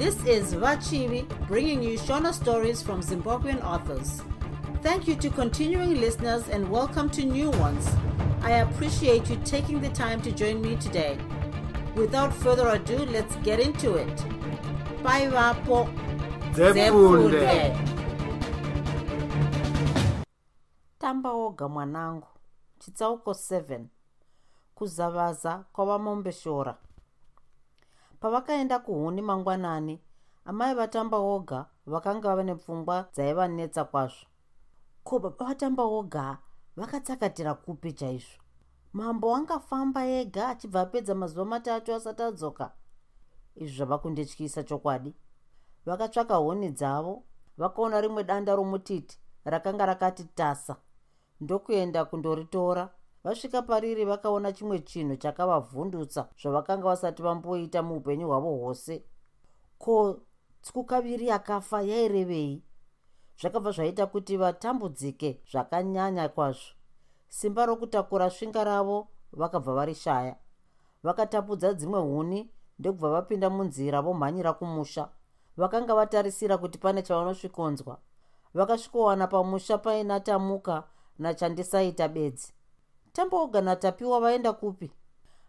This is Vachivi bringing you Shona stories from Zimbabwean authors. Thank you to continuing listeners and welcome to new ones. I appreciate you taking the time to join me today. Without further ado, let's get into it. Bye, Vapo. Tamba woga mwanangu chitsauko 7 kuzavaza kwavamombeshora pavakaenda kuhuni mangwanani amai vatamba woga vakanga vane pfungwa dzaivanetsa kwazvo. Ko baba vatamba woga vakatsakatira kupi chaizvo? Mambo angafamba ega achibva apedza mazuva matatu asati adzoka. Izvi zvava kundityisa chokwadi. Vakatsvaka huni dzavo vakaona rimwe danda romutiti rakanga rakati tasa. Ndokuenda kundoritora vasvika pariri vakaona chimwe chinhu chakavavhundutsa zvavakanga vasati vamboita muupenyu hwavo hwose. Ko tsukukaviri akafa yairevei? Zvakabva zvaita kuti vatambudzike zvakanyanya kwazvo. Simba rokutakura svinga ravo vakabva varishaya. Vakatapudza dzimwe huni ndokubva vapinda munzira vomhanyira kumusha. Vakanga vatarisira kuti pane chavanosvikonzwa. Vakasvikowana pamusha painatamuka nachandisaita bedzi tambooga natapiwa vaenda kupi?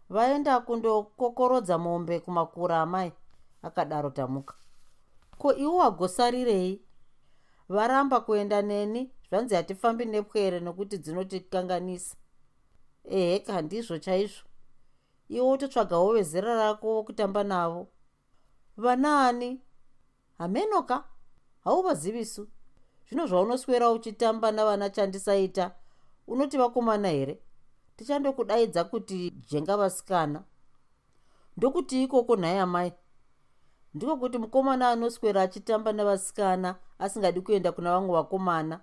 Vaenda kundokokorodza mombe kumakura amai akadaro tamuka. Ko iwo wagosarirei varamba kuenda neni? Zvanzi hatifambi nepwere nokuti dzinotikanganisa eheka ndizvo chaizvo. Iwo wototsvagawo vezera rako wokutamba navo. Vanaani? Hamenoka hauvazivisu. Zvino zvaunoswera uchitamba navana chandisaita unoti vakomana here tichandokudaidza kuti jenga vasikana. Ndokuti ikoko nhaye amai ndiko kuti mukomana anoswera achitamba nevasikana asingadi kuenda kuna vamwe vakomana.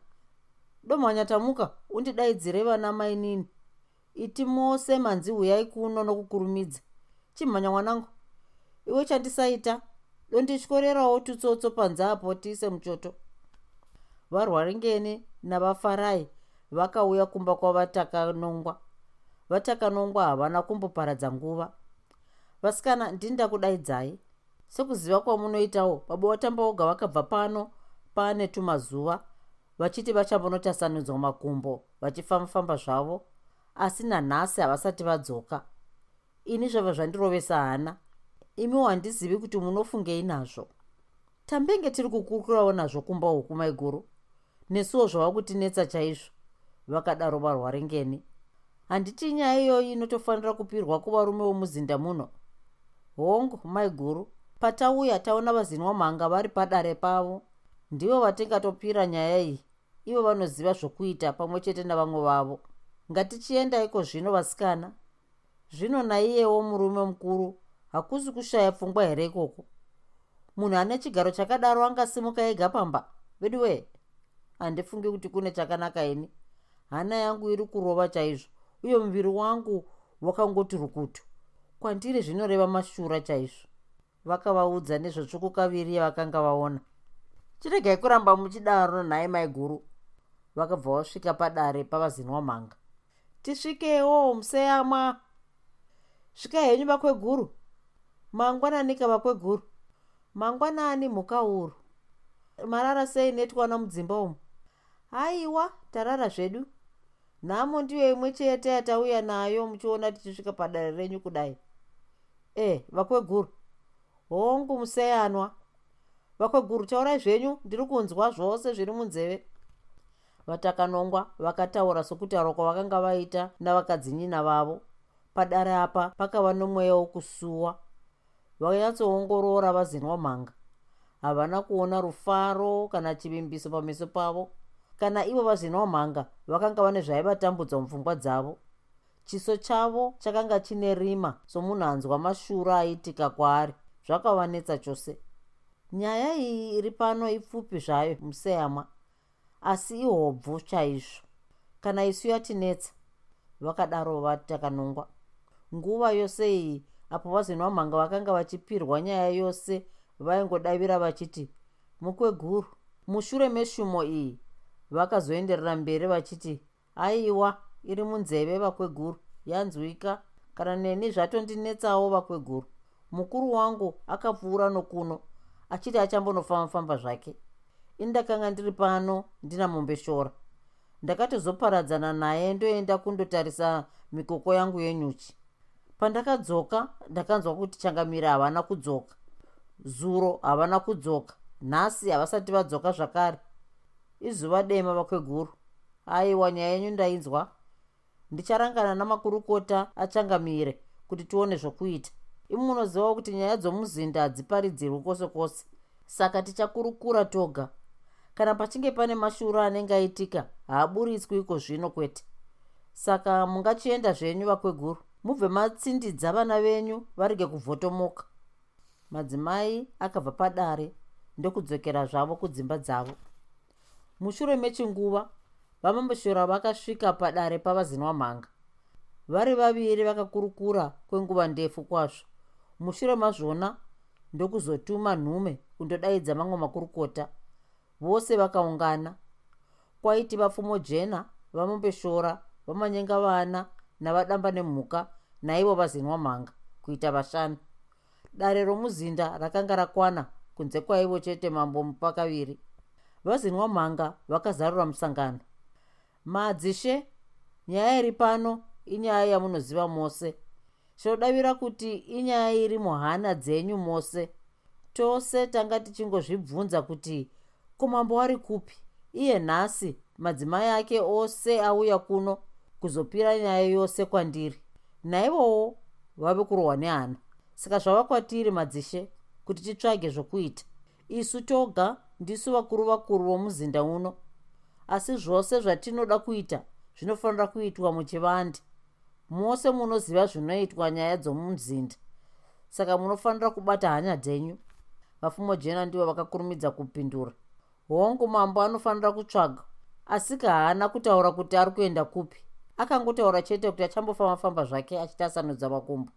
Domhanyatamuka undidaidzire vana mainini iti mose manzi huyai kuno nokukurumidza. Chimhanya mwanangu iwe chandisaita? Dondityorerawo tutsotso panze apo tiise muchoto. Varwaringeni navafarai vakauya kumba kwavatakanongwa vatakanongwa havana kumboparadza nguva. Vasikana ndinda kudaidzai. Sekuziva kwamunoitawo baba watamba woga vakabva pano paane tumazuva vachiti vachambonotasanudzwa makumbo vachifamba-famba zvavo. Asi nanhasi havasati vadzoka. Ini zvabva zvandirovesa hana imi handizivi kuti munofungei nazvo. Tambenge tiri kukurukurawo nazvo kumba uku maiguru nesuwo zvava kutinetsa chaizvo. Vakadaro varwaringeni handiti nyaya iyoyi inotofanira kupirwa kuvarume womuzinda muno? Hongu maiguru patauya taona vazinwa mhanga vari padare pavo. Ndivo vatingatopira nyaya iyi. Ivo vanoziva zvokuita pamwe chete navamwe vavo. Ngatichiendaiko zvino vasikana? Zvino naiyewo murume mukuru hakusi kushaya pfungwa here ikoko? Munhu ane chigaro chakadaro angasimuka ega pamba. Vedu wee handifungi kuti kune chakanaka ini. Hana yangu iri kurova chaizvo uye muviri wangu wakangoti rukutu. Kwandiri zvinoreva mashura chaizvo. Vakavaudza nezvetsvukukaviri yavakanga vaona. Chiregai kuramba muchidaro nhaye maiguru vakabva vasvika padare pavazinwa mhanga. Tisvikewo museyamwa. Svika henyu vakweguru mangwananika vakweguru mangwanani mhuka uru. Marara sei netwana mudzimba umu. Haiwa tarara zvedu nhamo ndiyo imwe chete yatauya nayo muchiona tichisvika padare renyu kudai. E vakweguru hongu museyanwa vakweguru taurai zvenyu ndiri kunzwa zvose zviri munzeve. Vatakanongwa vakataura sokutaura kwavakanga vaita navakadzinyina vavo. Padare apa pakava nomweya wokusuwa. Vanyatsoongorora vazinwa mhanga. Havana kuona rufaro kana chivimbiso pameso pavo kana ivo vazinwa mhanga vakanga vane zvaivatambudza mupfungwa dzavo. Chiso chavo chakanga chine rima somunhu anzwa mashuro aitika kwaari zvakavanetsa chose. Nyaya iyi iri pano ipfupi zvayo museyamwa asi ihobvu chaizvo kana isu yatinetsa vakadaro vatakanongwa. Nguva yose iyi apo vazinwa mhanga vakanga vachipirwa nyaya yose vaingodavira vachiti mukweguru mushure meshumo iyi vakazoenderera mberi vachiti aiwa iri munzeve vakweguru yanzwika. Kana neni zvatondinetsawo vakweguru mukuru wangu akapfuura nokuno achiti achambonofamba-famba zvake. Ini ndakanga ndiri pano ndina mombeshora ndakatozoparadzana naye ndoenda kundotarisa mikoko yangu yenyuchi. Pandakadzoka ndakanzwa kuti changamira havana kudzoka. Zuro havana kudzoka. Nhasi havasati vadzoka zvakare izuva dema vakweguru. Aiwa nyaya yenyu ndainzwa. Ndicharangana namakurukota achangamire kuti tione zvokuita. Imi munozivawo kuti nyaya dzomuzinda hadziparidzirwi kwose kwose. Saka tichakurukura toga. Kana pachinge pane mashuro anenge aitika haaburitswi iko zvino kwete. Saka mungachienda zvenyu vakweguru. Mubve matsindidza vana venyu varege kuvhotomoka. Madzimai akabva padare ndokudzokera zvavo kudzimba dzavo mushure mechinguva vamamboshora vakasvika padare pavazinwa mhanga. Vari vaviri vakakurukura kwenguva ndefu kwazvo. Mushure mazvona ndokuzotuma nhume kundodaidza mamwe makurukota. Vose vakaungana. Kwaiti vapfumo jena vamombeshora vamanyenga vana navadamba nemhuka naivo vazinwa mhanga kuita vashanu. Dare romuzinda rakanga rakwana kunze kwaivo chete mambo mupakaviri vazinwa mhanga vakazarura musangano. Madzishe nyaya iri pano inyaya yamunoziva mose. Shodavira kuti inyaya iri muhana dzenyu mose. Tose tanga tichingozvibvunza kuti komambo wari kupi? Iye nhasi madzimai ake ose auya kuno kuzopira nyaya yose kwandiri. Naivowo vave kurohwa nehana saka zvava kwatiri madzishe kuti titsvage zvokuita. Isu toga ndisu vakuru vakuru vomuzinda uno. Asi zvose zvatinoda kuita zvinofanira kuitwa muchivande mose munoziva zvinoitwa nyaya dzomuzinda. Saka munofanira kubata hanya dzenyu. Vafumo jena ndivo vakakurumidza kupindura. Hongu mambo anofanira kutsvaga. Asika haana kutaura kuti ari kuenda kupi? Akangotaura chete kuti achambofamba-famba zvake achitasanudza makumbo.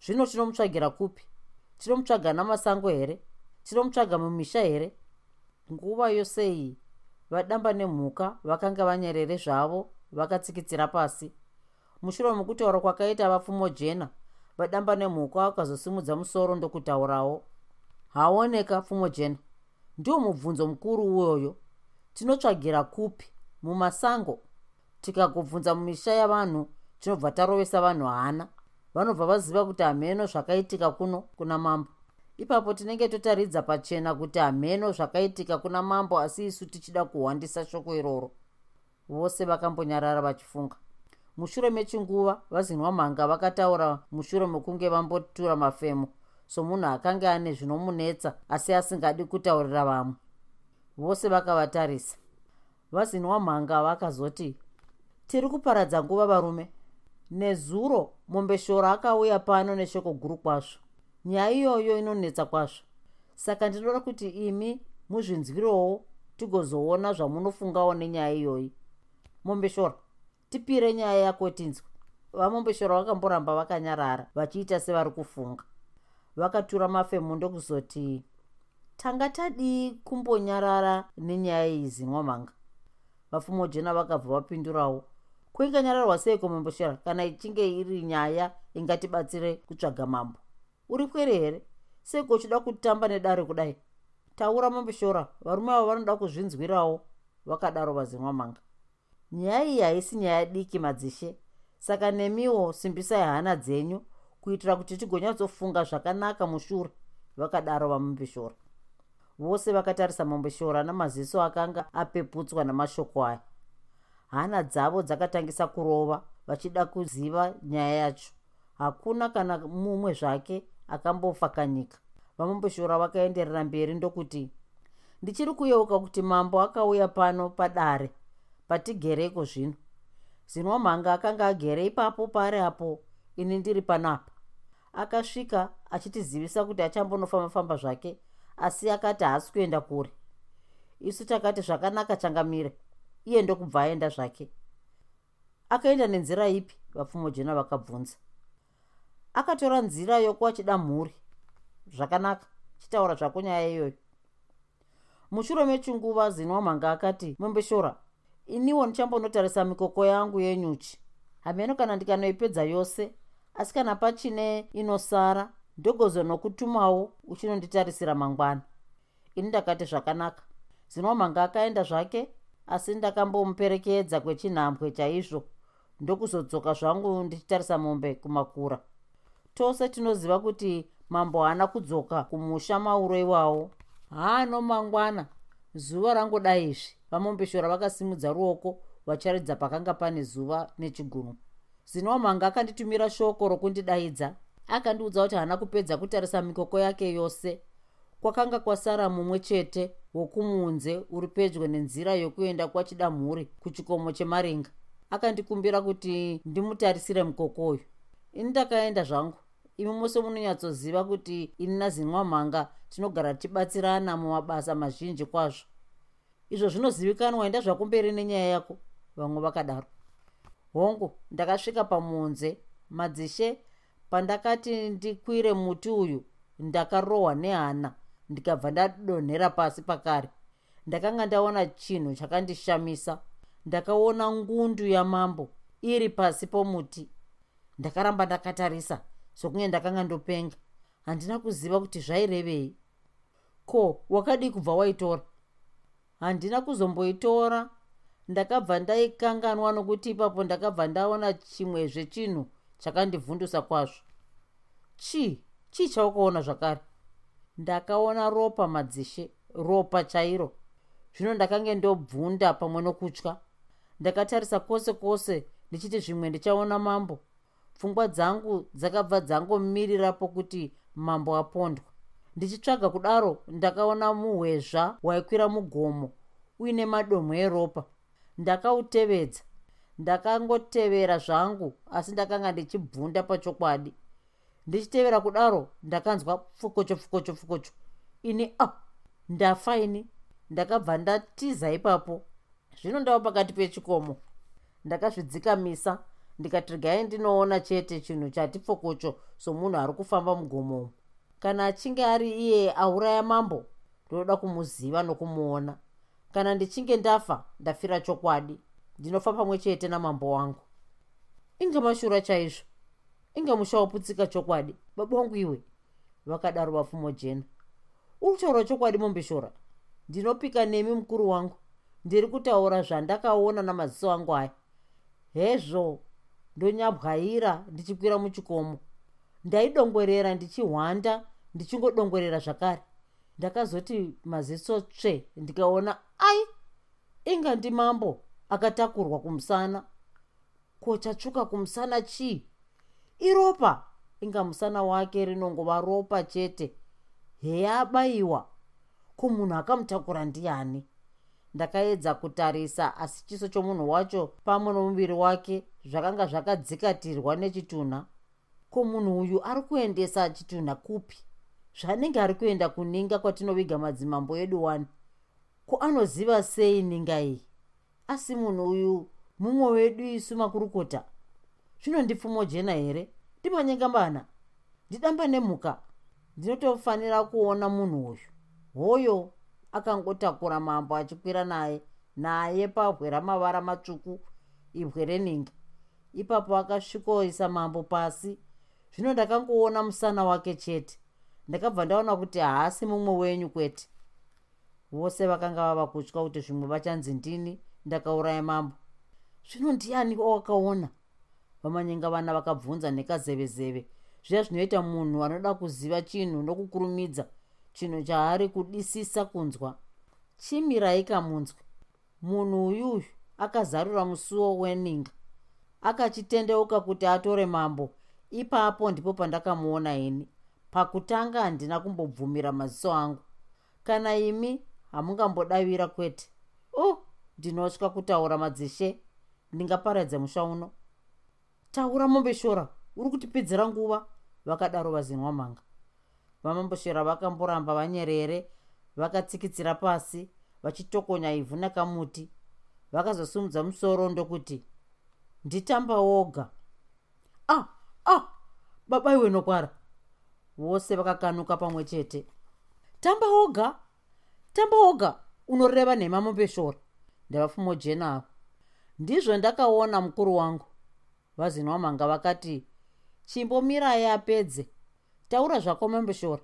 Zvino tinomutsvagira kupi? Tinomutsvaga namasango here? Tinomutsvaga mumisha here nguva yose iyi vadamba nemhuka vakanga vanyerere zvavo vakatsikitsira pasi. Mushure mekutaura kwakaita vapfumo jena vadamba nemhuka vakazosimudza musoro ndokutaurawo haoneka pfumo jena. Ndiwo mubvunzo mukuru uyoyo tinotsvagira kupi? Mumasango. Tikagobvunza mumisha yavanhu tinobva tarovesa vanhu hana. Vanobva vaziva kuti hameno zvakaitika kuno kuna mambo ipapo tinenge totaridza pachena kuti hameno zvakaitika kuna mambo asi isu tichida kuhwandisa shoko iroro. Vose vakambonyarara vachifunga. Mushure mechinguva vazinwa mhanga vakataura mushure mekunge vambotura mafemo. Somunhu akanga ane zvinomunetsa asi asingadi kutaurira vamwe. Vose vakavatarisa. Vazinwa mhanga vakazoti tiri kuparadza nguva varume. Nezuro mombeshoro akauya pano neshoko guru kwazvo nyaya iyoyo inonetsa kwazvo. Saka ndinoda kuti imi muzvinzwirowo tigozoona zvamunofungawo nenyaya iyoyi mombeshora tipire nyaya yako tinzwe vamombeshora vakamboramba vakanyarara vachiita sevari kufunga. Vakatura mafemu ndokuzoti tanga tadii kumbonyarara nenyaya iyi zinwa mhanga vapfumo jena vakabva vapindurawo kuinganyararwa seiko mamboshera kana ichinge iri nyaya ingatibatsire kutsvaga mambo uri kwere here? Seiko uchida kutamba nedare kudai? Taura mamboshora varume avo vanoda kuzvinzwirawo vakadaro vazinwa mhanga nyaya iyi haisi nyaya diki madzishe. Saka nemiwo simbisai hana dzenyu kuitira kuti tigonyatsofunga zvakanaka mushure vakadaro vamombeshora vose vakatarisa mombeshora namaziso akanga apeputswa namashoko aya. Hana dzavo dzakatangisa kurova vachida kuziva nyaya yacho. Hakuna kana mumwe zvake akambofa kanyika vamombeshora vakaenderera mberi ndokuti ndichiri kuyeuka kuti mambo akauya pano padare patigereko zvino. Zinwa mhanga akanga agere ipapo pari apo ini ndiri panapa. Akasvika achitizivisa kuti achambonofamba-famba zvake asi akati haasi kuenda kure. Isu takati zvakanaka changamire. Iye ndokubva aenda zvake. Akaenda nenzira ipi? Vapfumo jena vakabvunza akatora nzira yokuachida mhuri. Zvakanaka. Chitaura zvako nyaya iyoyo. Mushure mechinguva zinwa mhanga akati mombeshora iniwo ndichambonotarisa mikoko yangu yenyuchi. Hameno kana ndikanoipedza yose asi kana pachine inosara ndogozonokutumawo uchinonditarisira mangwana. Ini ndakati zvakanaka. Zinomhanga akaenda zvake asi ndakambomuperekedza kwechinhambwe chaizvo. Ndokuzodzoka zvangu ndichitarisa mombe kumakura tose tinoziva kuti mambo haana kudzoka kumusha mauro iwawo. Haano mangwana. Zuva rangodaizvi vamombeshora vakasimudza ruoko vacharidza pakanga pane zuva nechigunwe zinomhanga akanditumira shoko rokundidaidza akandiudza kuti haana kupedza kutarisa mikoko yake yose. Kwakanga kwasara mumwe chete wokumunze uri pedyo nenzira yokuenda kwachidamhuri kuchikomo chemaringa. Akandikumbira kuti ndimutarisire mukokoyo ini ndakaenda zvangu imi mose munonyatsoziva kuti ini nazinwa mhanga tinogara tichibatsirana mumabasa mazhinji kwazvo. Izvo zvinozivikanwa enda zvakumberi nenyaya yako vamwe vakadaro. Hongu ndakasvika pamunze madzishe pandakati ndikwire muti uyu ndakarohwa nehana ndikabva ndadonhera pasi pakare. Ndakanga ndaona chinhu chakandishamisa ndakaona ngundu yamambo iri pasi pomuti. Ndakaramba ndakatarisa sokunge ndakanga ndopenga. Handina kuziva kuti zvairevei. Ko wakadii kubva waitora? Handina kuzomboitora. Ndakabva ndaikanganwa nokuti ipapo ndakabva ndaona chimwezve chinhu chakandivhundusa kwazvo. Chii? Chii chaukaona zvakare? Ndakaona ropa madzishe ropa chairo. Zvino ndakange ndobvunda pamwe nokutya. Ndakatarisa kwose kwose ndichiti zvimwe ndichaona mambo pfungwa dzangu dzakabva dzangomirirapo kuti mambo apondwa. Ndichitsvaga kudaro ndakaona muhwezva waikwira mugomo uine madomho eropa. Ndakautevedza. Ndakangotevera zvangu asi ndakanga ndichibvunda pachokwadi. Ndichitevera kudaro ndakanzwa pfukocho pfukocho pfukocho. Ini a ah, ndafa ini. Ndakabva ndatiza ipapo. Zvino ndava pakati pechikomo. Ndakazvidzikamisa ndikati regai ndinoona chete chinhu chati pfokocho somunhu ari kufamba mugomomo kana achinge ari iye auraya mambo ndinoda kumuziva nokumuona. Kana ndichinge ndafa ndafira chokwadi. Ndinofa pamwe chete namambo wangu. Inge mashura chaizvo. Inge musha woputsika chokwadi. Baba wangu iwe. Vakadaro vapfumo jena. Uri kutaura chokwadi mombeshora ndinopika nemi mukuru wangu. Ndiri kutaura zvandakaona namaziso angu aya. Hezvo ndonyabwaira ndichikwira muchikomo. Ndaidongwerera ndichihwanda ndichingodongwerera zvakare. Ndakazoti maziso tsve ndikaona ai inga ndimambo akatakurwa kumusana. Ko chatsvuka kumusana chii? Iropa inga musana wake rinongova ropa chete. Heya abayiwa ko munhu akamutakura ndiani? Ndakaedza kutarisa asi chiso chomunhu wacho pamwe nomuviri wake zvakanga zvakadzikatirwa nechitunha ko munhu uyu ari kuendesa chitunha kupi? Zvanenge ari kuenda kuninga kwatinoviga madzimambo edu wani? Ko anoziva sei ninga iyi? Asi munhu uyu mumwe wedu isu makurukota zvinondipfumo jena here? Ndimanyengambana ndidamba nemhuka? Ndinotofanira kuona munhu uyu. Hoyo akangotakura mambo achikwira naye naye pabwe ramavara matsvuku ibwe reninga ipapo akasvikoisa mambo pasi. Zvino ndakangoona musana wake chete. Ndakabva ndaona kuti haasi mumwe wenyu kwete. Vose vakanga vava kutya kuti zvimwe vachanzi ndini ndakauraya mambo. Zvino ndiani wawakaona? Vamanyenga vana vakabvunza nekazevezeve. Zviya zvinoita munhu anoda kuziva chinhu nokukurumidza chinhu chaari kudisisa kunzwa. Chimiraika munzwe munhu uyuyu akazarura musuwo weninga akachitendeuka kuti atore mambo. Ipapo ndipo pandakamuona ini. Pakutanga handina kumbobvumira maziso angu. Kana imi hamungambodavira kwete. O uh, ndinotya kutaura madzishe. Ndingaparadze musha uno. Taura mombeshora uri kutipedzera nguva. Vakadaro vazinwa mhanga. Vamamboshera vakamboramba vanyerere vakatsikitsira pasi vachitokonya ivhu nekamuti vakazosumudza musoro ndokuti nditamba woga. Ah ah baba iwe nokwara vose vakakanuka pamwe chete. Tamba woga. Tamba woga unoreva nhema mombeshora ndavapfumo jenavo ndizvo ndakaona mukuru wangu. Vazinwa mhanga vakati chimbomirai apedze taura zvako mombeshora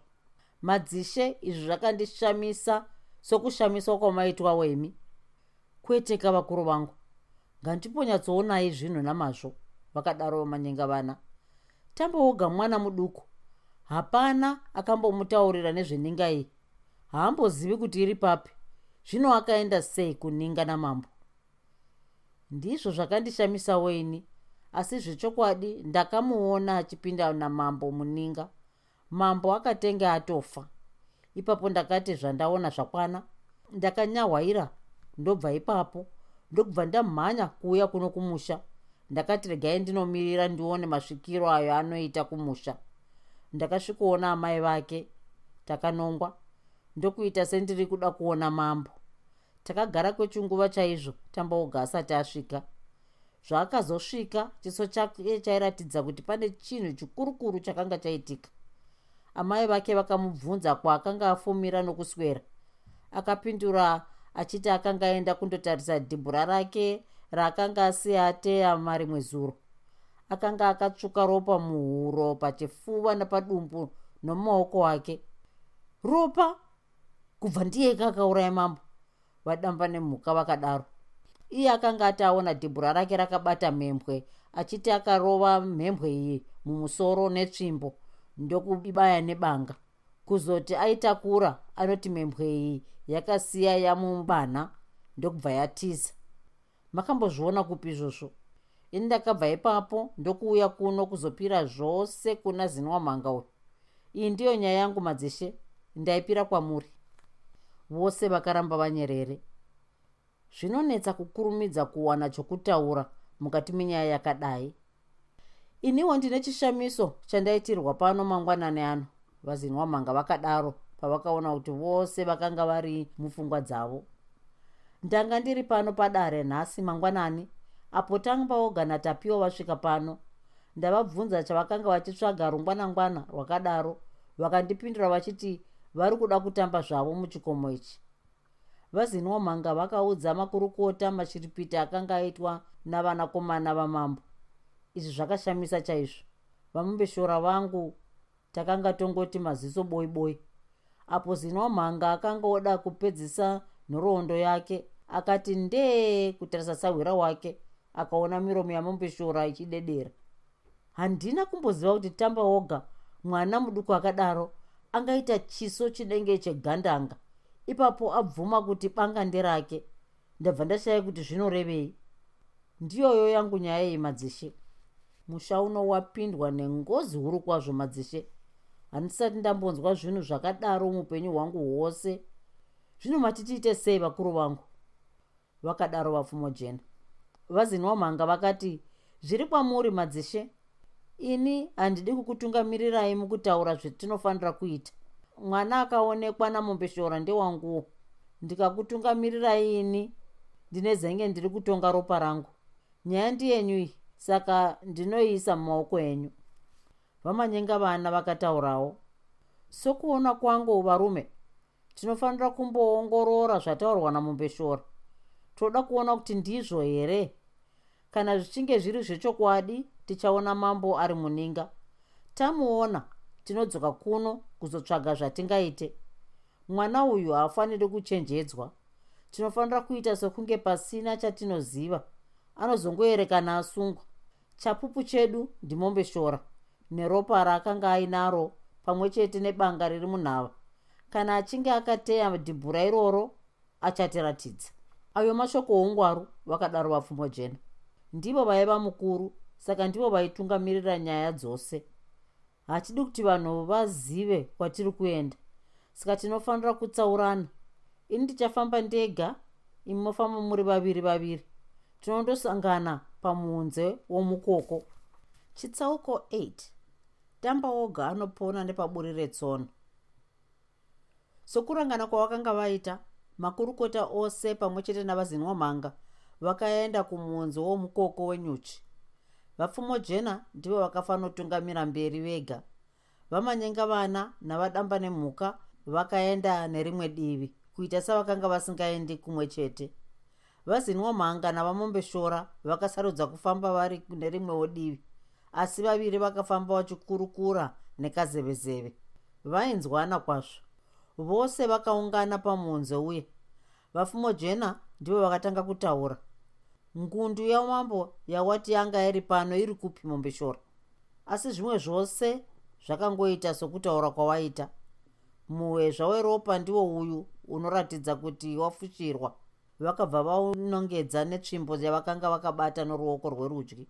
madzishe izvi zvakandishamisa sokushamiswa kwamaitwa wemi. Kwete vakuru vangu ngandiponyatsoonai zvinhu namazvo vakadaro vamanyenga vana. Tambooga mwana muduku. Hapana akambomutaurira nezveninga iyi haambozivi kuti iri papi. Zvino akaenda sei kuninga namambo? Ndizvo zvakandishamisa weini asi zvechokwadi ndakamuona achipinda namambo muninga. Mambo akatenge atofa. Ipapo ndakati zvandaona zvakwana. Ndakanyahwaira ndobva ipapo ndokubva ndamhanya kuuya kuno kumusha. Ndakati regai ndinomirira ndione masvikiro ayo anoita kumusha. Ndakasvikoona amai vake takanongwa. Ndokuita sendiri kuda kuona mambo. Takagara kwechinguva chaizvo tambaoga asati asvika. Zvaakazosvika chiso chake chairatidza kuti pane chinhu chikurukuru chakanga chaitika. Amai vake vakamubvunza kwaakanga afumira nokuswera. Akapindura achiti akanga aenda kundotarisa dhibhura rake raakanga asiya ateya marimwe zuro akanga akatsvuka ropa muhuro pachifuva napadumbu nomumaoko ake. Ropa! Kubva ndiyeka akauraya mambo. Vadamba nemhuka vakadaro. Iye akanga ataona dhibhura rake rakabata mhembwe achiti akarova mhembwe iyi mumusoro netsvimbo ndokubaya nebanga kuzoti aitakura anoti mhembwe iyi yakasiya yamubana ndokubva yatiza. Makambozviona kupi izvozvo? Ini ndakabva ipapo ndokuuya kuno kuzopira zvose kuna zinwa mhanga uyu iyi ndiyo nyaya yangu madzishe ndaipira kwamuri. Vose vakaramba vanyerere. Zvinonetsa kukurumidza kuwana chokutaura mukati menyaya yakadai. Iniwo ndine chishamiso chandaitirwa pano mangwanani ano vazinwa mhanga vakadaro pavakaona kuti vose vakanga vari mupfungwa dzavo. Ndanga ndiri pano padare nhasi mangwanani apo tambaoga natapiwa vasvika pano. Ndavabvunza chavakanga vachitsvaga rungwanangwana rwakadaro vakandipindura vachiti vari kuda kutamba zvavo muchikomo ichi. Vazinwa mhanga vakaudza makurukota machiripiti akanga aitwa navanakomana vamambo. Izvi zvakashamisa chaizvo. Vamumbeshora vangu takanga tongoti maziso boi boi apo zinwa mhanga akanga oda kupedzisa nhoroondo yake akati ndee kutarisa sahwira wake akaona miromo yamumbeshora ichidedera. Handina kumboziva kuti tamba oga mwana muduku akadaro angaita chiso chinenge chegandanga. Ipapo abvuma kuti banga nderake. Ndabva ndashaya kuti zvinorevei. Ndiyoyo yangu nyaya iyi madzishe musha uno wapindwa nengozi huru kwazvo madzishe handisati ndambonzwa zvinhu zvakadaro muupenyu hwangu hwose. Zvino matitiite sei vakuru vangu? Vakadaro vapfumo jena. Vazinwa mhanga vakati zviri kwamuri madzishe. Ini handidi kukutungamirirai mukutaura zvetinofanira kuita. Mwana akaonekwa namombeshora ndewanguwo. Ndikakutungamirirai ini. Ndine zenge ndiri kutonga ropa rangu. Nyaya ndiyenyui saka ndinoiisa mumaoko enyu vamanyenga vana vakataurawo. Sokuona kwangu varume tinofanira kumboongorora zvataurwa namombeshora toda kuona kuti ndizvo here? Kana zvichinge zviri zvechokwadi tichaona mambo ari muninga. Tamuona tinodzoka kuno kuzotsvaga zvatingaite. Mwana uyu haafaniri kuchenjedzwa. Tinofanira kuita sekunge pasina chatinoziva. Anozongoerekana asungwa. Chapupu chedu ndimombeshora neropa raakanga ainaro pamwe chete nebanga riri munhava. Kana achinge akateya dhibhura iroro achatiratidza ayo mashoko oungwaru vakadaro vapfumo jena. Ndivo vaiva mukuru saka ndivo vaitungamirira nyaya dzose. Hatidi kuti vanhu vazive kwatiri kuenda. Saka tinofanira kutsaurana. Ini ndichafamba ndega imi mofamba muri vaviri vaviri. Tinondosangana pamunze womukoko. Chitsauko 8 tamba oga anopona nepaburi retsono sokurangana kwavakanga vaita makurukota ose pamwe chete navazinwa mhanga vakaenda kumunzi womukoko wenyuchi. Vapfumo jena ndivo vakafanotungamira mberi vega. Vamanyenga vana navadamba nemhuka vakaenda nerimwe divi kuita sevakanga vasingaendi kumwe chete. Vazinwa mhanga navamombeshora vakasarudza kufamba vari nerimwewo divi asi vaviri vakafamba vachikurukura nekazevezeve. Vainzwana kwazvo. Vose vakaungana pamunze uye vafumojena ndivo vakatanga kutaura. Ngundu yamambo yawati yanga iri pano iri kupi mombeshora asi zvimwe zvose zvakangoita sokutaura kwawaita. Muhwezva weropa ndiwo uyu unoratidza kuti wafushirwa vakabva vaunongedza netsvimbo yavakanga vakabata noruoko rwerudyi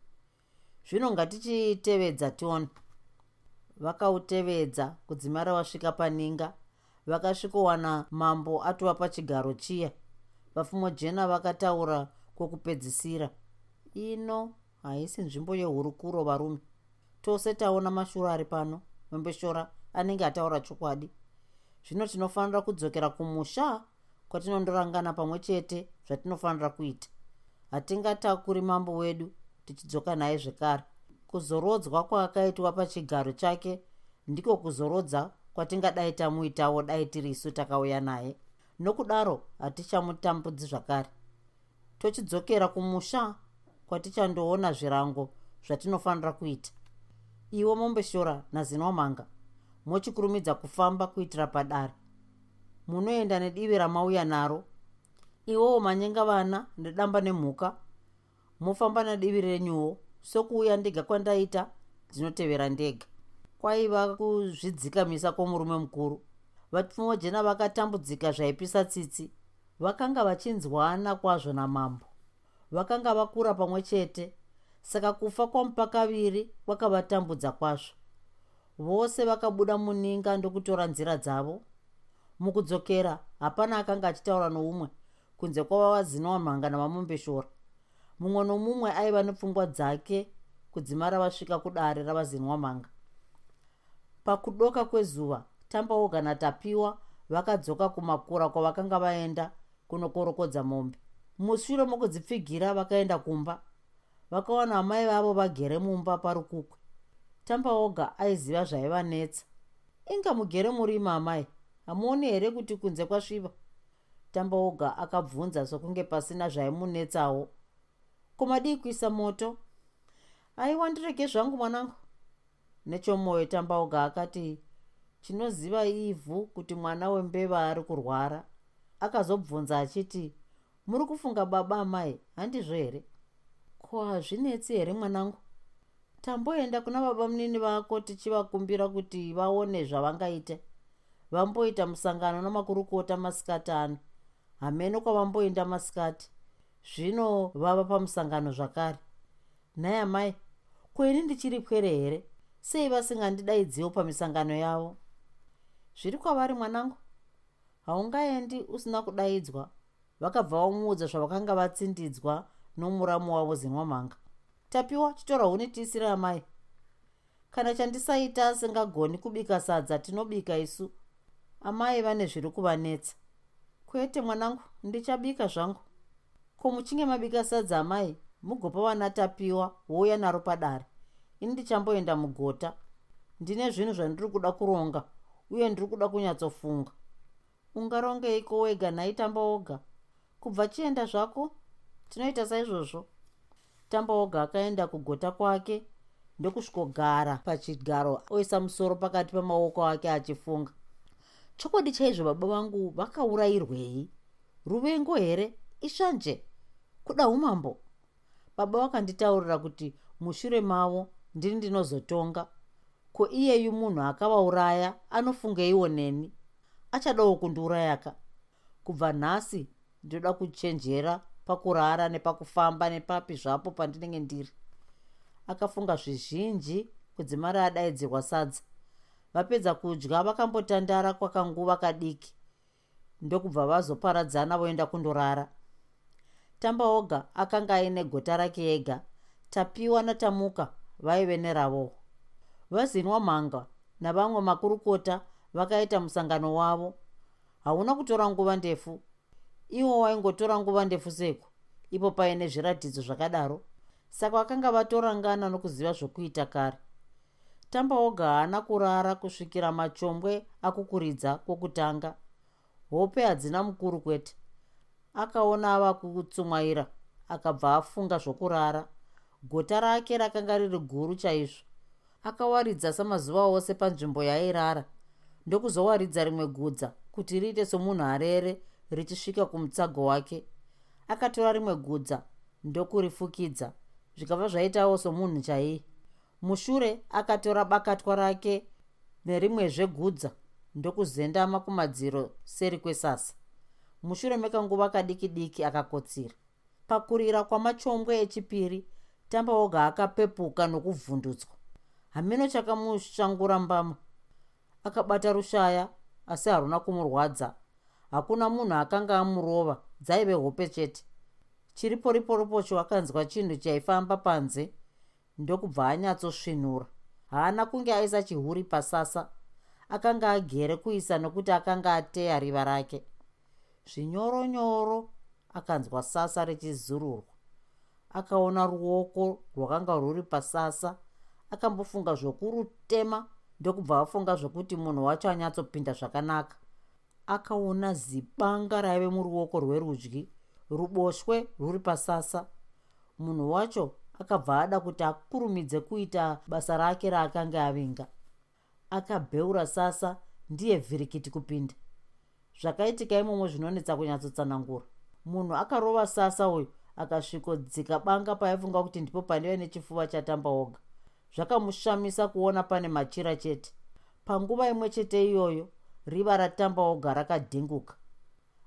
zvino ngatichitevedza tione. Vakautevedza kudzimara vasvika paninga vakasvikowana mambo atova pachigaro chiya. Vafumojena vakataura kwokupedzisira ino haisi nzvimbo yehurukuro varume. Tose taona mashuro ari pano mwembeshora anenge ataura chokwadi. Zvino tinofanira kudzokera kumusha kwatinondorangana pamwe chete zvatinofanira kuita. Hatingatakuri mambo wedu tichidzoka naye zvekare. Kuzorodzwa kwaakaitwa pachigaro chake ndiko kuzorodza kwatingadai tamuitawo dai tiri isu takauya naye. Nokudaro hatichamutambudzi zvakare. Tochidzokera kumusha kwatichandoona zvirango zvatinofanira kuita. Iwo mombeshora nazinwamanga mochikurumidza kufamba kuitira padare. Munoenda nedivi ramauya naro. Iwowo manyenga vana nedamba nemhuka mofamba nedivi renyuwo sokuuya ndega kwandaita dzinotevera ndega. Kwaiva kuzvidzikamisa kwomurume mukuru. Vapfumojena vakatambudzika zvaipisa tsitsi vakanga vachinzwana kwazvo namambo. Vakanga vakura pamwe chete saka kufa kwamupa kaviri kwakavatambudza kwazvo. Vose vakabuda muninga ndokutora nzira dzavo. Mukudzokera hapana akanga achitaura noumwe kunze kwavavazinwa mhanga navamombeshora mumwe nomumwe aiva nepfungwa dzake kudzimara vasvika kudare ravazinwa mhanga. Pakudoka kwezuva tambaoga natapiwa vakadzoka kumakura kwavakanga vaenda kunokorokodza mombe. Mushure mokudzipfigira vakaenda kumba. Vakawana amai vavo vagere mumba parukukwe. Tambaoga aiziva zvaivanetsa inga mugere murimi amai. Hamuoni here kuti kunze kwasviva tambaoga akabvunza sokunge pasina zvaimunetsawo komadii kuisa moto. Aiwa ndirege zvangu mwanangu? Nechomwoyo tambaoga akati chinoziva ivhu kuti mwana wembeva ari kurwara. Akazobvunza achiti muri kufunga baba amai handizvo here? Ko hazvinetsi here mwanangu? Tamboenda kuna baba munini vako tichivakumbira kuti vaone zvavangaita vamboita musangano namakurukota masikati ano. Hameno kwavamboenda masikati zvino vava pamusangano zvakare. Nhai amai kuini ndichiri pwere here? Sei vasingandidaidziwo pamisangano yavo? Zviri kwavari mwanangu? Haungaendi usina kudaidzwa. Vakabva vamuudza zvavakanga vatsindidzwa nomuramu wavo zinwamhanga tapiwa chitora huni tiisire amai. Kana chandisaita asingagoni kubika sadza tinobika isu. Amai vane zviri kuvanetsa. Kwete mwanangu ndichabika zvangu ko muchinge mabika sadza amai? Mugopa vana tapiwa wouya naro padare. Ini ndichamboenda mugota. Ndine zvinhu zvandiri kuda kuronga uye ndiri kuda kunyatsofunga. Ungarongeiko wega naitamba oga kubva chienda zvako tinoita saizvozvo. Tamba oga akaenda kugota kwake ndokusvikogara pachigaro oisa musoro pakati pemaoko ake achifunga. Chokwadi chaizvo baba vangu vakaurayirwei ruvengo here? Isvanje kuda umambo. Baba vakanditaurira kuti mushure mavo ndini ndinozotonga. Ko iyeyu munhu akavauraya anofungeiwo neni? Achadawo kundiurayaka kubva nhasi ndinoda kuchenjera pakurara nepakufamba nepapi zvapo pandinenge ndiri. Akafunga zvizhinji kudzimara adaidzirwa sadza. Vapedza kudya vakambotandara kwakanguva kadiki. Ndokubva vazoparadzana voenda kundorara tambaoga akanga aine gota rake ega. Tapiwa natamuka vaive neravowo vazinwa mhanga navamwe makurukota vakaita musangano wavo. Hauna kutora nguva ndefu. Iwo waingotora nguva ndefu seko ipo paine zviratidzo zvakadaro. Saka vakanga vatorangana nokuziva zvokuita kare. Tambaoga haana kurara kusvikira machombwe akukuridza kwokutanga. Hope hadzina mukuru kwete akaona ava kutsumwaira akabva afunga zvokurara. Gota rake rakanga riri guru chaizvo. Akawaridza samazuva ose panzvimbo yairara. Ndokuzowaridza rimwe gudza kuti riite somunhu arere richisvika kumutsago wake. Akatora rimwe gudza ndokurifukidza zvikabva zvaitawo somunhu chaiye. Mushure akatora bakatwa rake nerimwezve gudza ndokuzendama kumadziro seri kwesasa mushure mekanguva kadiki diki akakotsira. Pakurira kwamachombwe echipiri tambaoga akapepuka nokuvhundutswa. Hamino chakamushangura mbama akabata rushaya asi haruna kumurwadza. Hakuna munhu akanga amurova dzaive hope chete. Chiripo riporipocho akanzwa chinhu chaifamba panze ndokubva anyatsosvinura. Haana kunge aisa chihuri pasasa. Akanga agere kuisa nokuti akanga ateya riva rake zvinyoronyoro akanzwa sasa richizururwa akaona ruoko rwakanga rwuri pasasa akambofunga zvokurutema ndokubva afunga zvokuti munhu wacho anyatsopinda zvakanaka. Akaona zibanga raive muruoko rwerudyi ruboshwe rwuri pasasa. Munhu wacho akabva ada kuti akurumidze kuita basa rake raakanga avinga. Akabheura sasa ndiye vhirikiti kupinda zvakaitika imomo zvinonetsa kunyatsotsanangura munhu akarova sasa uyu akasvikodzika banga paaifunga kuti ndipo pandive nechifuva chatamba oga. Zvakamushamisa kuona pane machira chete. Panguva imwe chete iyoyo riva ratamba oga rakadhinguka.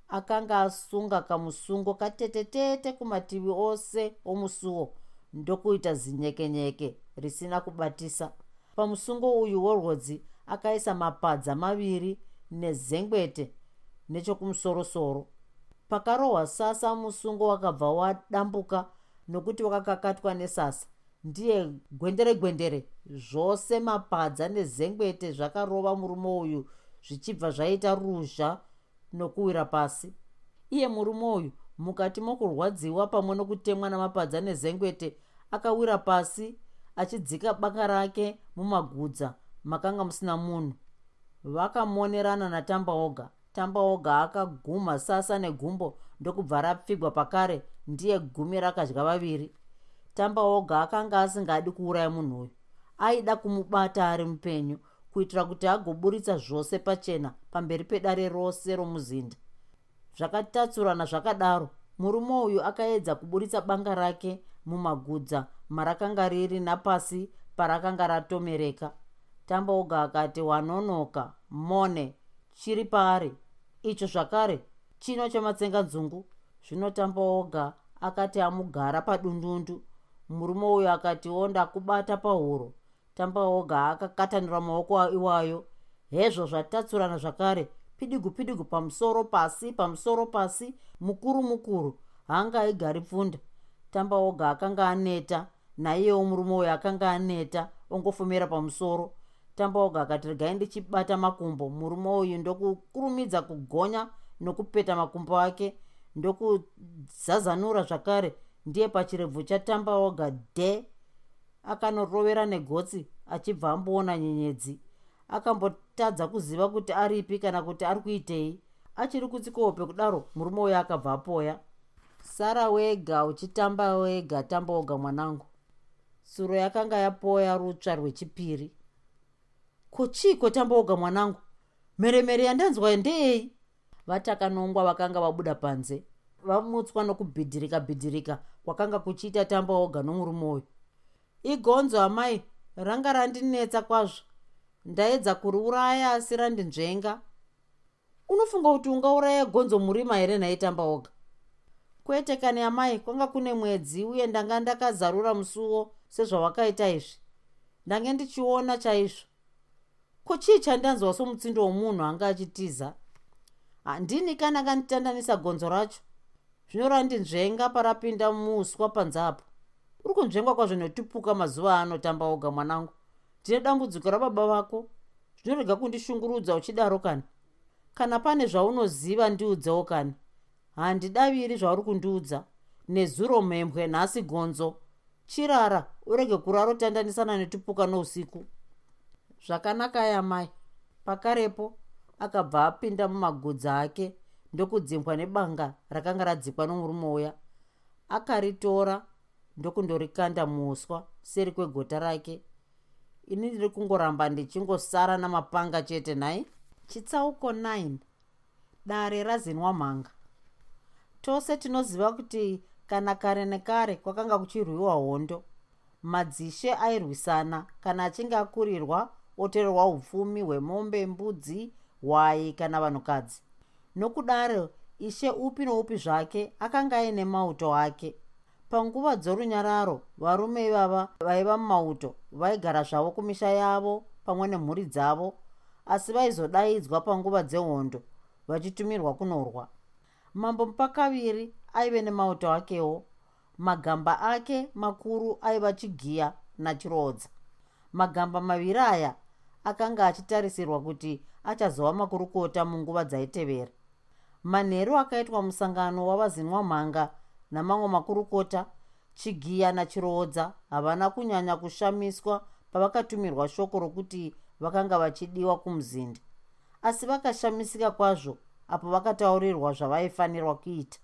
Akanga asunga kamusungo katetetete kumativi ose omusuwo ndokuita zinyekenyeke risina kubatisa. Pamusungo uyu worwodzi akaisa mapadza maviri nezengwete nechokumusorosoro. Pakarohwa sasa musungo wakabva wadambuka nokuti wakakakatwa nesasa. Ndiye gwendere gwendere zvose mapadza nezengwete zvakarova murume uyu zvichibva zvaita ruzha nokuwira pasi. Iye murume uyu mukati mokurwadziwa pamwe nokutemwa namapadza nezengwete akawira pasi achidzika banga rake mumagudza makanga musina munhu. Vakamonerana natamba oga tamba oga akaguma sasa negumbo ndokubva rapfigwa pakare ndiye gumi rakadya vaviri. Tamba oga akanga asingadi kuuraya munhu uyu. Aida kumubata ari mupenyu kuitira kuti agoburitsa zvose pachena pamberi pedare rose romuzinda. Zvakatatsurana zvakadaro murume uyu akaedza kuburitsa banga rake mumagudza marakanga riri napasi parakanga ratomereka. Tamba oga akati wanonoka mone chiri paari icho zvakare chino chamatsenga nzungu zvinotamba oga akati amugara padundundu. Murume uyu akati ondakubata pahuro. Tamba oga akakatanura maoko iwayo. Hezvo zvatatsurana zvakare pidigu pidigu pamusoro pasi pamusoro pasi mukuru mukuru haanga aigari pfunda. Tamba oga akanga aneta naiyewo murume uyu akanga aneta ongofumira pamusoro tamba oga akati regai ndichibata makumbo. Murume uyu ndokukurumidza kugonya nokupeta makumbo ake ndokuzazanura zvakare. Ndiye pachirebvu chatamba oga de akanorovera negotsi achibva amboona nyenyedzi. Akambotadza kuziva kuti aripi kana kuti ari kuitei achiri kutsikohope kudaro murume uyo akabva apoya. Sara wega uchitamba wega tamba oga mwanangu. Suro yakanga yapoya rutsva rwechipiri kochiko tamba oga mwanangu mheremhere yandanzwa ndeyei vatakanongwa vakanga vabuda panze vamutswa nokubhidhirika bhidhirika kwakanga kuchiita tamba oga nomurume uyu. Igonzo amai ranga randinetsa kwazvo. Ndaedza kuriuraya asi randinzvenga. Unofunga kuti ungauraya gonzo murima here nhaitamba oga? Kwete kani amai kwanga kune mwedzi uye ndanga ndakazarura musuwo sezvawakaita izvi? Ndange ndichiona chaizvo ko chii chandanzwa somutsindo womunhu anga achitiza? Handini kana kanditandanisa gonzo racho? Zvino randinzvenga parapinda muuswa panzapo. Uri kunzvengwa kwazvo netupuka mazuva anotamba oga mwanangu. Ndine dambudziko rababa vako. Zvinorega kundishungurudza uchidaro kani? Kana pane zvaunoziva ndiudzewo kani? Handidaviri zvauri kundiudza. Nezuro mhembwe nhasi gonzo. Chirara urege kurarotandanisana netupuka nousiku zvakanaka yamai. Pakarepo akabva apinda mumagudza ake ndokudzimbwa nebanga rakanga radzikwa nomurume uya. Akaritora ndokundorikanda muuswa seri kwegota rake. Ini ndiri kungoramba ndichingosara namapanga chete nhai. Chitsauko 9 dare razinwa mhanga. Tose tinoziva kuti kana kare nekare kwakanga kuchirwiwa hondo madzishe airwisana. Kana achinge akurirwa otorerwa upfumi hwemombe mbudzi hwai kana vanhukadzi. Nokudaro ishe upi noupi zvake akanga aine mauto ake. Panguva dzorunyararo varume ivava vaiva mumauto vaigara zvavo kumisha yavo pamwe nemhuri dzavo asi vaizodaidzwa panguva dzehondo vachitumirwa kunorwa. Mambo mupakaviri aive nemauto akewo magamba ake makuru aiva chigiya nachirodza. Magamba maviri aya akanga achitarisirwa kuti achazova makurukota munguva dzaitevera. Manheru akaitwa musangano wavazinwa mhanga namamwe makurukota chigiya nachiroodza havana kunyanya kushamiswa pavakatumirwa shoko rokuti vakanga vachidiwa kumuzinda asi vakashamisika kwazvo apo vakataurirwa zvavaifanirwa kuita.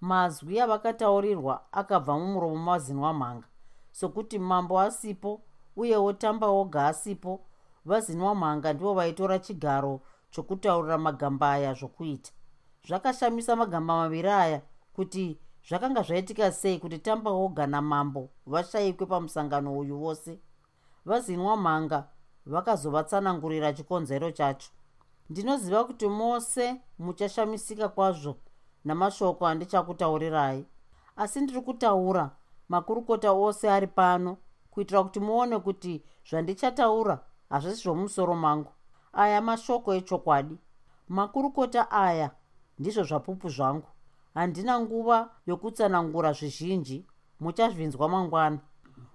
Mazwi avakataurirwa akabva mumuromo mavazinwa mhanga sokuti mambo asipo uyewo tamba oga asipo vazinwa mhanga ndivo vaitora chigaro chokutaurira magamba aya zvokuita. Zvakashamisa magamba maviri aya kuti zvakanga zvaitika sei kuti tamba oga namambo vashayikwe pamusangano uyu vose vazinwa mhanga vakazovatsanangurira chikonzero chacho. Ndinoziva kuti mose muchashamisika kwazvo namashoko andichakutaurirai. Asi ndiri kutaura makurukota ose ari pano kuitira kuti muone kuti zvandichataura hazvisi zvomusoro mangu. Aya mashoko echokwadi. Makurukota aya ndizvo zvapupu zvangu. Handina nguva yokutsanangura zvizhinji muchazvinzwa mangwana.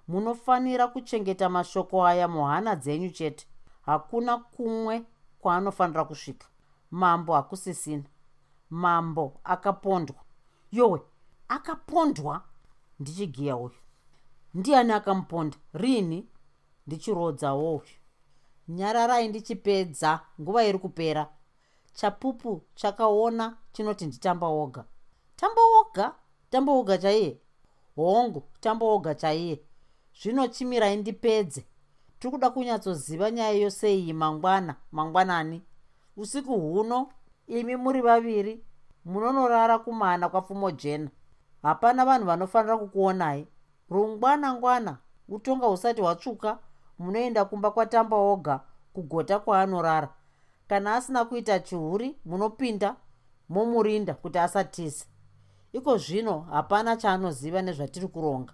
Munofanira kuchengeta mashoko aya muhana dzenyu chete. Hakuna kumwe kwaanofanira kusvika. Mambo hakusisina. Mambo akapondwa. Yowe akapondwa? Ndichigiya uyu. Ndiani akamuponda? Rini? Ndichirodzawo uyu nyararai ndichipedza nguva iri kupera. Chapupu chakaona chinoti nditamba oga tamba oga tamba oga chaiye? Hongu tamba oga chaiye. Zvino chimirai ndipedze. Tiri kuda kunyatsoziva nyaya yose iyi mangwana. Mangwanani. Usiku huno imi muri vaviri munonorara kumana kwapfumo jena. Hapana vanhu vanofanira kukuonai. Rungwana ngwana utonga husati hwatsvuka munoenda kumba kwatamba oga kugota kwaanorara. Kana asina kuita chihuri munopinda momurinda kuti asatize. Iko zvino hapana chaanoziva nezvatiri kuronga.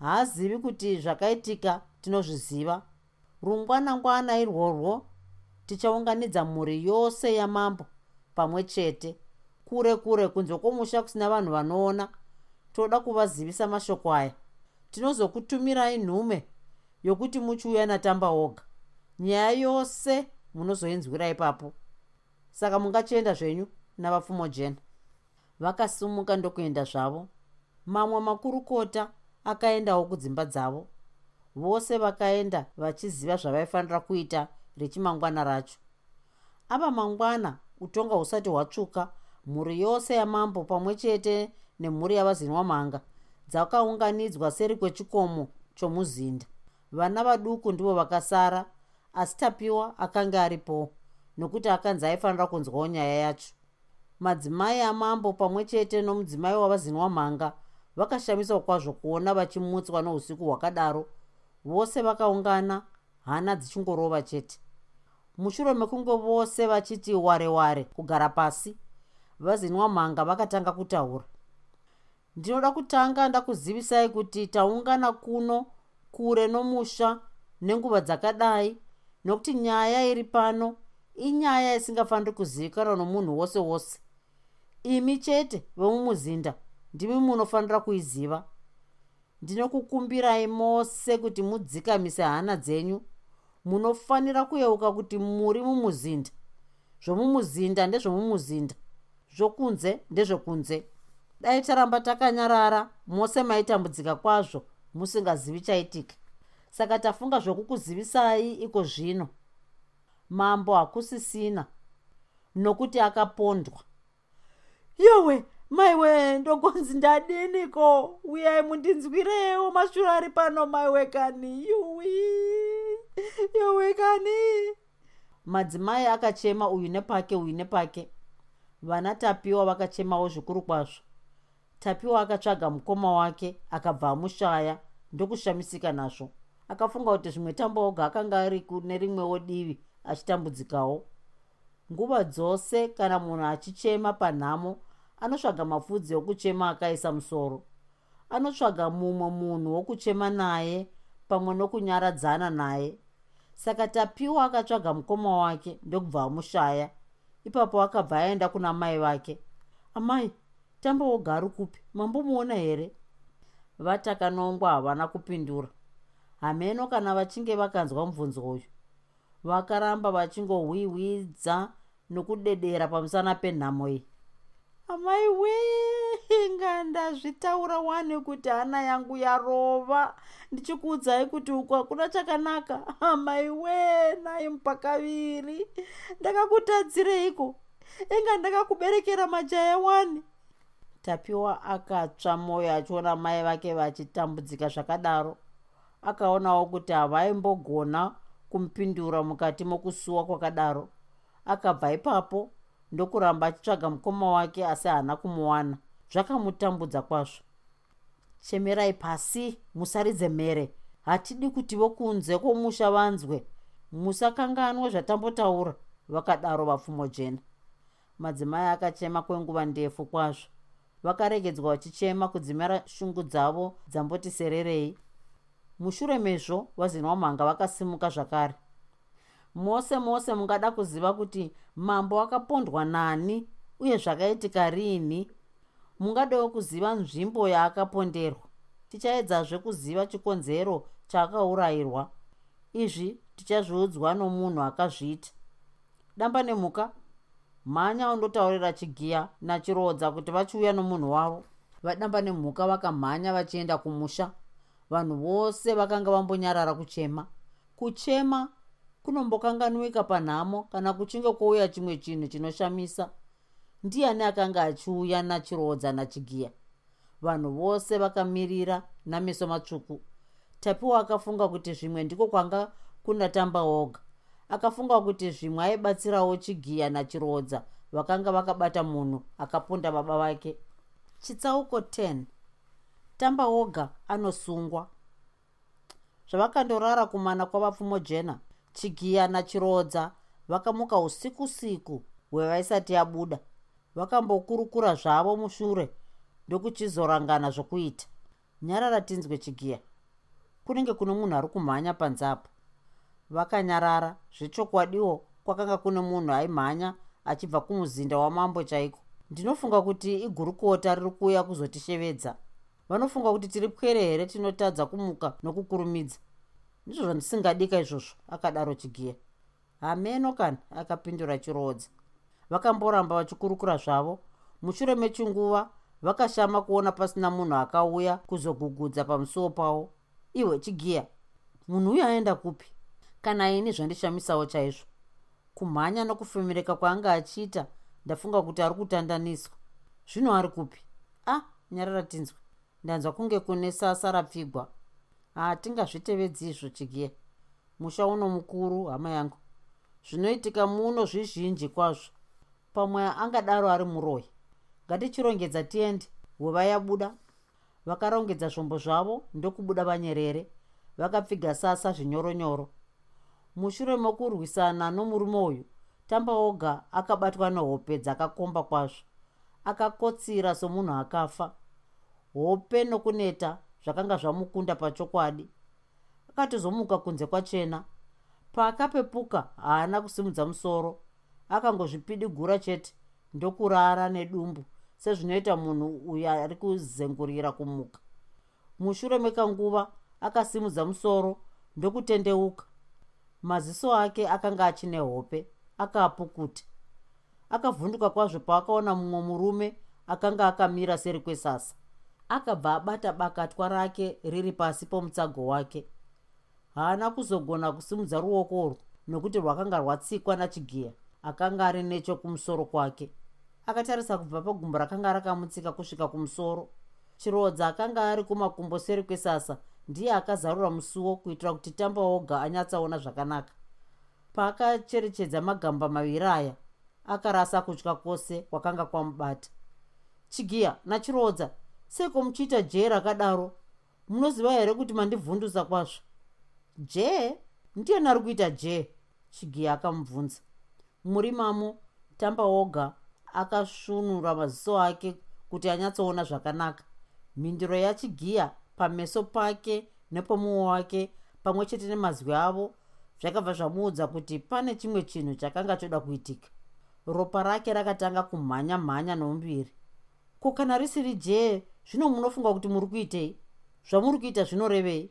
Haazivi kuti zvakaitika tinozviziva. Rungwanangwana irworwo tichaunganidza mhuri yose yamambo pamwe chete. Kure kure kunze kwomusha kusina vanhu vanoona toda kuvazivisa mashoko aya. Tinozokutumirai nhume yokuti muchiuya natamba oga nyaya yose munozoinzwira ipapo. Saka mungachienda zvenyu navapfumo jena. Vakasimuka ndokuenda zvavo. Mamwe makurukota akaendawo kudzimba dzavo. Vose vakaenda vachiziva zvavaifanira kuita rechimangwana racho. Ava mangwana utonga husati hwatsvuka mhuri yose yamambo pamwe chete nemhuri yavazinwa mhanga dzakaunganidzwa seri kwechikomo chomuzinda vana vaduku ndivo vakasara asi tapiwa akanga aripowo nokuti akanzi aifanira kunzwawo nyaya yacho. Madzimai amambo pamwe chete nomudzimai wavazinwa mhanga vakashamiswa kwazvo kuona vachimutswa nousiku hwakadaro vose vakaungana hana dzichingorova chete. Mushure mekunge vose vachiti ware ware kugara pasi vazinwa mhanga vakatanga kutaura. Ndinoda kutanga ndakuzivisai kuti taungana kuno kure nomusha nenguva dzakadai nokuti nyaya iri pano inyaya isingafaniri kuzivikanwa nomunhu wose wose. Imi chete vemumuzinda ndimi munofanira kuiziva. Ndinokukumbirai mose kuti mudzikamise hana dzenyu. Munofanira kuyeuka kuti muri mumuzinda. Zvomumuzinda ndezvomumuzinda. Zvokunze ndezvekunze dai taramba takanyarara mose maitambudzika kwazvo musingazivi chaitika saka tafunga zvokukuzivisai iko zvino. Mambo hakusisina nokuti akapondwa. Yowe maiwe ndogonzi ndadiniko? Uyai mundinzwirewo mashuro ari pano maiwe kani? Yuwi yowe kani? Madzimai akachema uyu nepake uyu nepake. Vana tapiwa vakachemawo zvikuru kwazvo. Tapiwa akatsvaga mukoma wake akabva amushaya ndokushamisika nazvo. Akafunga kuti zvimwe tamboga akanga ari kune rimwewo divi achitambudzikawo. Nguva dzose kana munhu achichema panhamo anotsvaga mapfudzi okuchema akaisa musoro. Anotsvaga mumwe munhu wokuchema naye pamwe nokunyaradzana naye. Saka tapiwa akatsvaga mukoma wake ndokubva amushaya. Ipapo akabva aenda kuna mai vake. Amai tamba wogari kupi? Mambomuona here vatakanongwa havana kupindura. Hameno kana vachinge vakanzwa mubvunzo uyu. Vakaramba vachingohwihwidza nokudedera pamusana penhamo iyi. Amai wee ngandazvitaura wane kuti hana yangu yarova. Ndichikuudzai kuti uku hakuna chakanaka. Amai wee nai mupakaviri. Ndakakutadzireiko inga ndakakuberekera majaya wani tapiwa akatsva mwoyo achiona mai vake vachitambudzika zvakadaro. Akaonawo kuti havaimbogona kumupindura mukati mokusuwa kwakadaro. Akabva ipapo ndokuramba achitsvaga mukoma wake asi haana kumuwana. Zvakamutambudza kwazvo. Chemerai pasi musaridze mhere. Hatidi kuti vokunze kwomusha vanzwe. Musakanganwa zvatambotaura vakadaro vapfumo jena madzimai akachema kwenguva ndefu kwazvo vakaregedzwa vachichema kudzimira shungu dzavo dzamboti sererei. Mushure mezvo vazinwamhanga vakasimuka zvakare. Mose mose mungada kuziva kuti mambo akapondwa nani uye zvakaitika riini mungadawo kuziva nzvimbo yaakaponderwa. Tichaedzazve kuziva chikonzero chaakaurayirwa izvi tichazviudzwa nomunhu akazviita. Damba nemhuka mhanya undotaurira chigiya nachirodza kuti vachiuya nomunhu wavo. Vadamba nemhuka vakamhanya vachienda kumusha. Vanhu vose vakanga vambonyarara kuchema. Kuchema kunombokanganwika panhamo kana kuchinge kwouya chimwe chinhu chinoshamisa. Ndiani akanga achiuya nachirodza nachigiya? Vanhu vose vakamirira nameso matsvuku. Tapiwa akafunga kuti zvimwe ndiko kwanga kuna tamba oga akafunga kuti zvimwe aibatsirawo chigiya nachirodza vakanga vakabata munhu akaponda baba vake. Chitsauko 10 tamba oga anosungwa. Zvavakandorara kumana kwavapfumo jena chigiya nachirodza vakamuka usiku siku hwevaisati yabuda. Vakambokurukura zvavo mushure ndokuchizorangana zvokuita. Nyarara tinzwe chigiya. Kunenge kuno munhu ari kumhanya panzapo vakanyarara. Zvechokwadiwo kwakanga kune munhu aimhanya achibva kumuzinda wamambo chaiko. Ndinofunga kuti igurukota riri kuuya kuzotishevedza. Vanofunga kuti tiri pwere here tinotadza kumuka nokukurumidza. Ndizvo zvandisingadika izvozvo akadaro chigiya. Hameno kana akapindura chirodza vakamboramba vachikurukura zvavo. Mushure mechinguva vakashama kuona pasina munhu akauya kuzogugudza pamusuwo pavo. Ihwe chigiya munhu uyu aenda kupi kana ini zvandishamisawo chaizvo? Kumhanya nokufemereka kwaanga achiita ndafunga kuti ari kutandaniswa. Zvino ari kupi? A ah, nyarara tinzwe. Ndanzwa kunge kune sasa rapfigwa. Hatingazvitevedzi izvo chigiya musha uno mukuru hama yangu. Zvinoitika muno zvizhinji kwazvo. Pamwe angadaro ari muroyi. Ngatichirongedza tiende. Hweva yabuda. Vakarongedza zvombo zvavo ndokubuda vanyerere. Vakapfiga sasa zvinyoronyoro mushure mokurwisana nomurume uyu tamba oga akabatwa nehope dzakakomba kwazvo. Akakotsira somunhu akafa. Hope nokuneta zvakanga zvamukunda pachokwadi. Akatizomuka kunze kwachena. Paakapepuka haana kusimudza musoro. Akangozvipidigura chete ndokurara nedumbu sezvinoita munhu uyo ari kuzengurira kumuka. Mushure mekanguva akasimudza musoro ndokutendeuka maziso ake akanga achine hope akaapukuta akavhunduka kwazvo paakaona mumwe murume akanga akamira seri kwesasa. Akabva abata bakatwa rake riri pasi pomutsago wake. Haana kuzogona kusimudza ruoko urwu nokuti rwakanga rwatsikwa nachigiya akanga ari nechokumusoro kwake. Akatarisa kubva pagumbo rakanga rakamutsika kusvika kumusoro. Chirodza akanga ari kumakumbo seri kwesasa ndiye akazarura musuwo kuitira kuti tamba oga anyatsaona zvakanaka. Paakacherechedza magamba maviri aya akarasa kutya kwose kwakanga kwamubata. Chigiya nachirodza seko muchiita jee rakadaro? Munoziva here kuti mandibvundusa kwazvo? Jee ndiyani ari kuita jee chigiya akamubvunza. Muri mamo tamba oga akasvunura maziso ake kuti anyatsoona zvakanaka. Mhinduro yachigiya pameso pake nepomumwe wake pamwe chete nemazwi avo zvakabva zvamuudza kuti pane chimwe chinhu chakanga choda kuitika. Ropa rake rakatanga kumhanya mhanya nomuviri ko kana risiri jee zvino munofunga kuti muri kuitei zvamuri kuita zvinorevei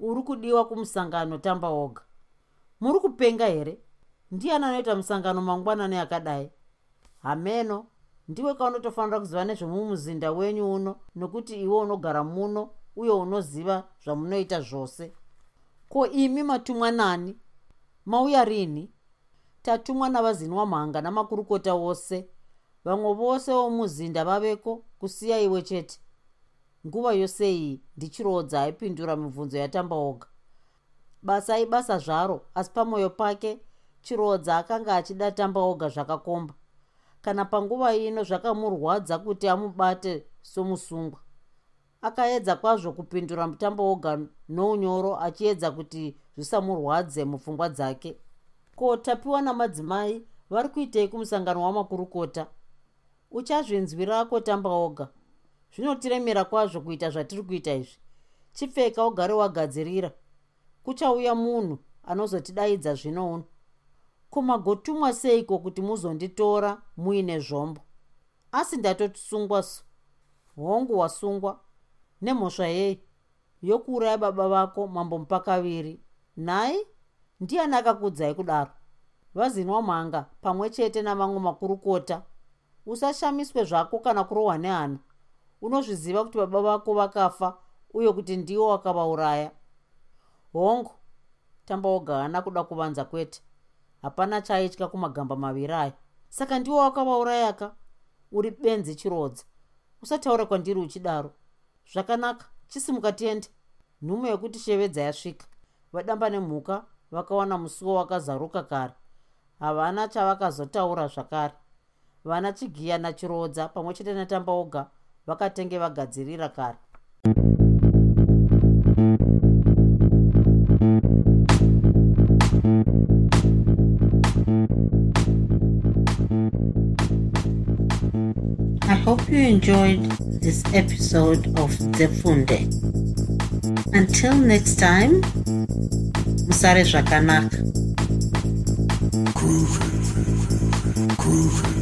uri kudiwa kumusangano tamba oga muri kupenga here? Ndiani anoita musangano mangwanani akadai? Hameno ndiwe kaunotofanira kuziva nezvemumuzinda wenyu uno nokuti iwe unogara muno uye unoziva zvamunoita zvose. Ko imi matumwa nani mauya rini? Tatumwa navazinwa mhanga namakurukota wose vamwe vose vomuzinda vaveko kusiya iwe chete? Nguva yose iyi ndichirodza aipindura mibvunzo yatamba oga. Basa ibasa zvaro asi pamwoyo pake chirodza akanga achida tamba oga zvakakomba. Kana panguva ino zvakamurwadza kuti amubate somusungwa akaedza kwazvo kupindura mutambo woga nounyoro achiedza kuti zvisamurwadze mupfungwa dzake. Ko tapiwa namadzimai vari kuitei kumusangano wamakurukota? Uchazvinzwirako tamba oga zvinotiremera kwazvo kuita zvatiri kuita izvi. Chipfeka ugare wagadzirira. Kuchauya munhu anozotidaidza zvino uno. Kumagotumwa seiko kuti muzonditora muine zvombo? Asi ndatotisungwa so hongu wasungwa nemhosva yei yokuuraya baba vako mambo mupakaviri. Nhai? Ndiani akakudzai kudaro? Vazinwa mhanga pamwe chete navamwe makurukota. Usashamiswe zvako kana kurohwa nehana. Unozviziva kuti baba vako vakafa uye kuti ndiwo wakavauraya hongu tamba woga haana kuda kuvanza kwete. Hapana chaitya kumagamba maviri aya. Saka ndiwo wakavaurayaka uri benzi chirodza. Usataura kwandiri uchidaro zvakanaka. Chisimuka tiende nhume yekuti shevedza yasvika vadamba nemhuka vakawana musuwo wakazaruka kare. Havana chavakazotaura zvakare. Vana chigiya nachirodza pamwe chete natamba oga vakatenge vagadzirira kare. I hope you enjoyed this episode of Zefunde. Until next time, Musare Zvakanaka. Groovy, groovy.